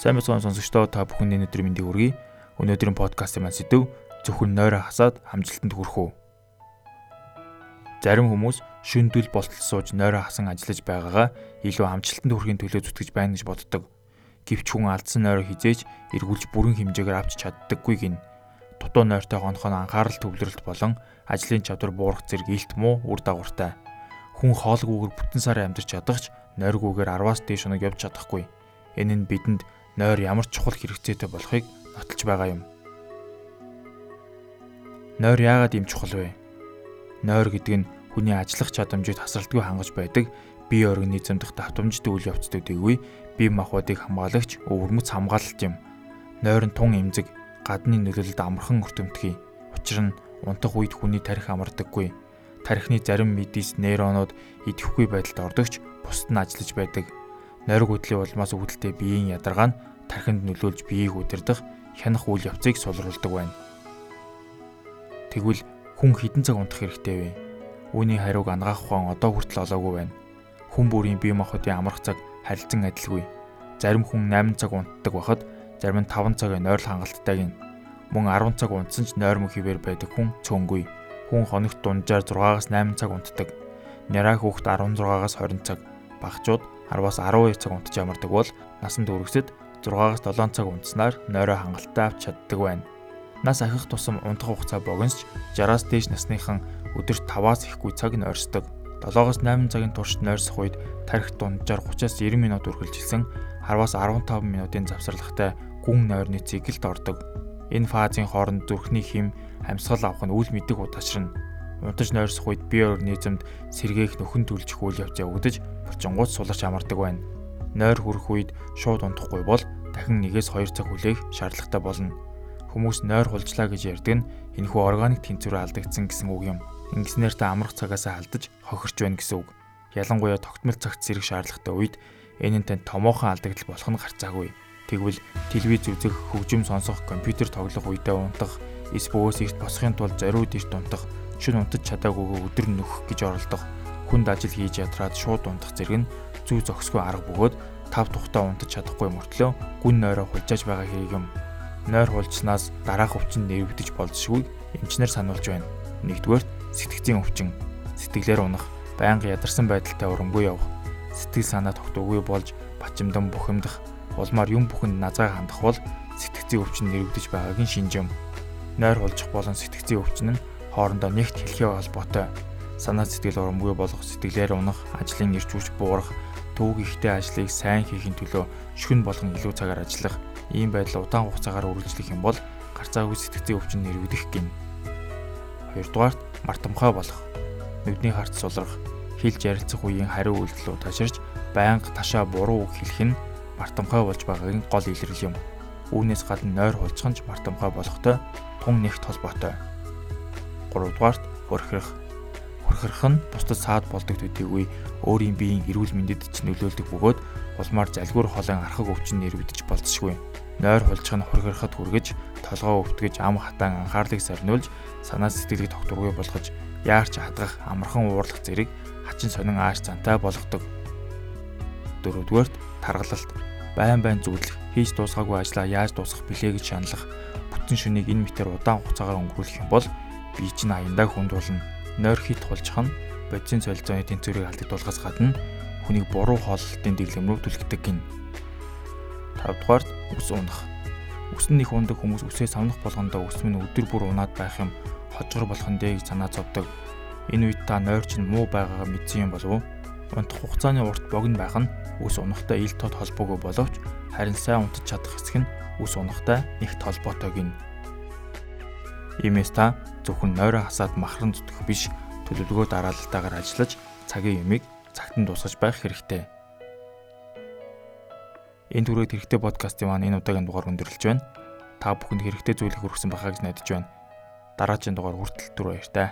Сайн мэцхан сонсогчдоо та бүхэний өнөөдрийн мэндийг хүргэе. Өнөөдрийн подкастын маань сэдв зөвхөн нойроо хасаад амжилтанд хүрэх үү. Зарим хүмүүс шүндүл болтол сууж нойроо хасан ажиллаж байгаагаа илүү амжилтанд хүрэхин төлөө зүтгэж байна гэж боддог. Гэвч хүн алдсан нойроо хизээж эргүүлж бүрэн хэмжээгээр авч чаддаггүй гин. Дутуу нойртой хонохоо анхаарал төвлөрөлт болон ажлын чадвар буурах зэрэг илт муу үр дагавартай. Хүн хоолгүйгээр бүтэн сар амьдарч чадахч нойргүйгээр 10-аас дээш хоног явж чадахгүй. Энэ нь бидэнд нойр ямар чухал хэрэгцээтэй болохыг нотолж байгаа юм. Нойр яагаад ийм чухал вэ? Нойр гэдэг нь хүний ажиллах чадамжийг тасралтгүй хангаж байдаг бие организм дахь давтамжтай үйл явцдуудыг үе бие махбодыг хамгаалагч өвөрмөц хамгаалалт юм. Нойр нь тун эмзэг, гадны нөлөөлөлд амархан өртөмтгий. Учир нь унтах үед хүний тарих амардаггүй. Тарихны зарим мэдис нейронууд идэвхгүй байдалд ордогч бусд нь ажиллаж байдаг нойрог хөдлийн улмаас үүдэлтэй биеийн ядаргаа нь тархинд нөлөөлж биеийг удирдах хянах үйл явцыг сулруулдаг байна. Тэгвэл хүн хідэн цаг унтах хэрэгтэй вэ? Үүний хариуг ангаах ухаан одоо хүртэл олоогүй байна. Хүн бүрийн бие махбодын амрах цаг харилцан адилгүй. Зарим хүн 8 цаг унтдаг байхад зарим нь 5 цагийн нойрол хангалттай гин. Мөн 10 цаг унтсан ч нойрмог хിവэр байдаг хүн цөөнгүй. Хүн хоногт дунджаар 6-аас 8 цаг унтдаг. Няраа хүүхэд 16-аас 20 цаг, багчууд 10-аас 12 цаг унтж ямардаг бол насанд хүрэгсэд 6-аас 7 цаг унтснаар нойроо хангалттай авч чаддаг байна. Нас ахих тусам унтах хугацаа богиносч 60-аас дээш насныхан өдөрт 5-аас ихгүй цаг нь орсдог. 7-оос 8 цагийн турш нойрсох үед тарих дунджаар 30-аас 90 минут үргэлжилсэн 10-аас 15 минутын завсарлагтай гүн нойрны циклд ордог. Энэ фазын хооронд зүрхний хэм амьсгал авах нь үл мэдэг удашрна унтаж нойрсох үед бие организмд сэргээх нөхөн түлжих үйл явц явагдаж булчингууд суларч амардаг байна. Нойр хүрэх үед шууд унтахгүй бол дахин 1-2 цаг хүлээх шаардлагатай болно. Хүмүүс нойр хулжлаа гэж ярьдаг нь энэхүү органик тэнцвэр алдагдсан гэсэн үг юм. Ингэснээр та амрах цагаасаа алдаж хохирч байна гэсэн үг. Ялангуяа тогтмол цагт зэрэг шаардлагатай үед энэ нь танд томоохон алдагдал болох нь гарцаагүй. Тэгвэл телевиз үзэх, хөгжим сонсох, компьютер тоглох үедээ унтах, эс бөгөөс ихт босхын тулд зориуд ирт унтах шин унтаж чадаагүйгээ өдөр нөхөх гэж оролдох хүнд ажил хийж ядраад шууд унтах зэрэг нь зүү зөксгүй арга бөгөөд тав тухтаа унтаж чадахгүй мөртлөө гүн нойроо хулжааж байгаа хэрэг юм. Нойр хулжснаас дараах өвчин нэрвдэж болзошгүй эмчнэр сануулж байна. Нэгдүгээр сэтгцийн өвчин. Сэтгэлээр унах, байнга ядарсан байдалтай урамгүй явах, сэтгэл санаа тогтоогүй болж бачимдан бухимдах, улмаар юм бүхэнд назгаа хандах бол сэтгцийн өвчин нэрвдэж байгааг нь шинж юм. Нойр хулжих болон сэтгцийн өвчин нь хоорондоо нэгт хэлхээ холбоотой санаа сэтгэл урамгүй болох сэтгэлээр унах, ажлын ирж хүч буурах, төвөг ихтэй ажлыг сайн хийхин төлөө шүн болгон илүү цагаар ажиллах, ийм байдал удаан хугацаагаар үргэлжлэх юм бол гарцаагүй сэтгцийн өвчин нэрвдэх гин. Хоёрдугаарт мартамхай болох. Нүдний харц сулрах, хэлж ярилцах үеийн хариу үйлдэл удаширч байнга ташаа буруу үг хэлэх нь мартамхай болж байгаагийн гол илрэл юм. Үүнээс гадна нойр хулцганч мартамхай болохтой тун нэгт холбоотой. 3 дугаарт хөрхрөх. Хөрхрөх нь бусдад саад болдог төдийгүй өөрийн биеийн эрүүл мэндэд ч нөлөөлдөг бөгөөд улмаар залгуур холын архаг өвчин нэрвдэж болцсогүй. Нойр хулчих нь хөрхрөхөд хүргэж, толгоо өвтгөж, ам хатаан анхаарлыг сарниулж, санаа сэтгэлийг тогтворгүй болгож, яарч хадгах, амархан уурлах зэрэг хачин сонин ааш зантай болгодог. Дөрөвдүгээрт таргалалт. Байн байн зүудлэх, хийж дуусгаагүй ажлаа яаж дуусгах билээ гэж шаналлах, бүтэн шөнийг энэ мэтэр удаан хугацаагаар өнгөрүүлэх юм бол бие чинь аяндаа хүнд болно. Нойр хит тулчих нь бодисын солилцооны тэнцвэрийг алдагдуулахаас гадна хүнийг буруу хооллолтын дэглэм рүү түлхдэг гин. 5 дугаарт ус унах. Ус нь их ундаг хүмүүс үсээ савнах болгондоо ус минь өдөр бүр унаад байх юм хожгор болох нь дээ гэж санаа зовдөг. Энэ үед та нойр чинь муу байгаагаа мэдсэн юм болов уу? Унтах хугацааны урт богино байх нь ус унахтай ил тод холбоогүй боловч харин сайн унтаж чадах хэсэг нь ус унахтай нэгт холбоотой гин. Иймээс та зөвхөн нойроо хасаад махран зүтгэх биш төлөвлөгөө дараалтаагаар ажиллаж цагийн юмыг цагтан дуусгаж байх хэрэгтэй. Энэ түрээд хэрэгтэй подкастын маань энэ удаагийн дугаар өндөрлөж байна. Та бүхэнд хэрэгтэй зүйлийг хүргэсэн байхаа гэж найдаж байна. Дараагийн дугаар хүртэл түр баяр таа.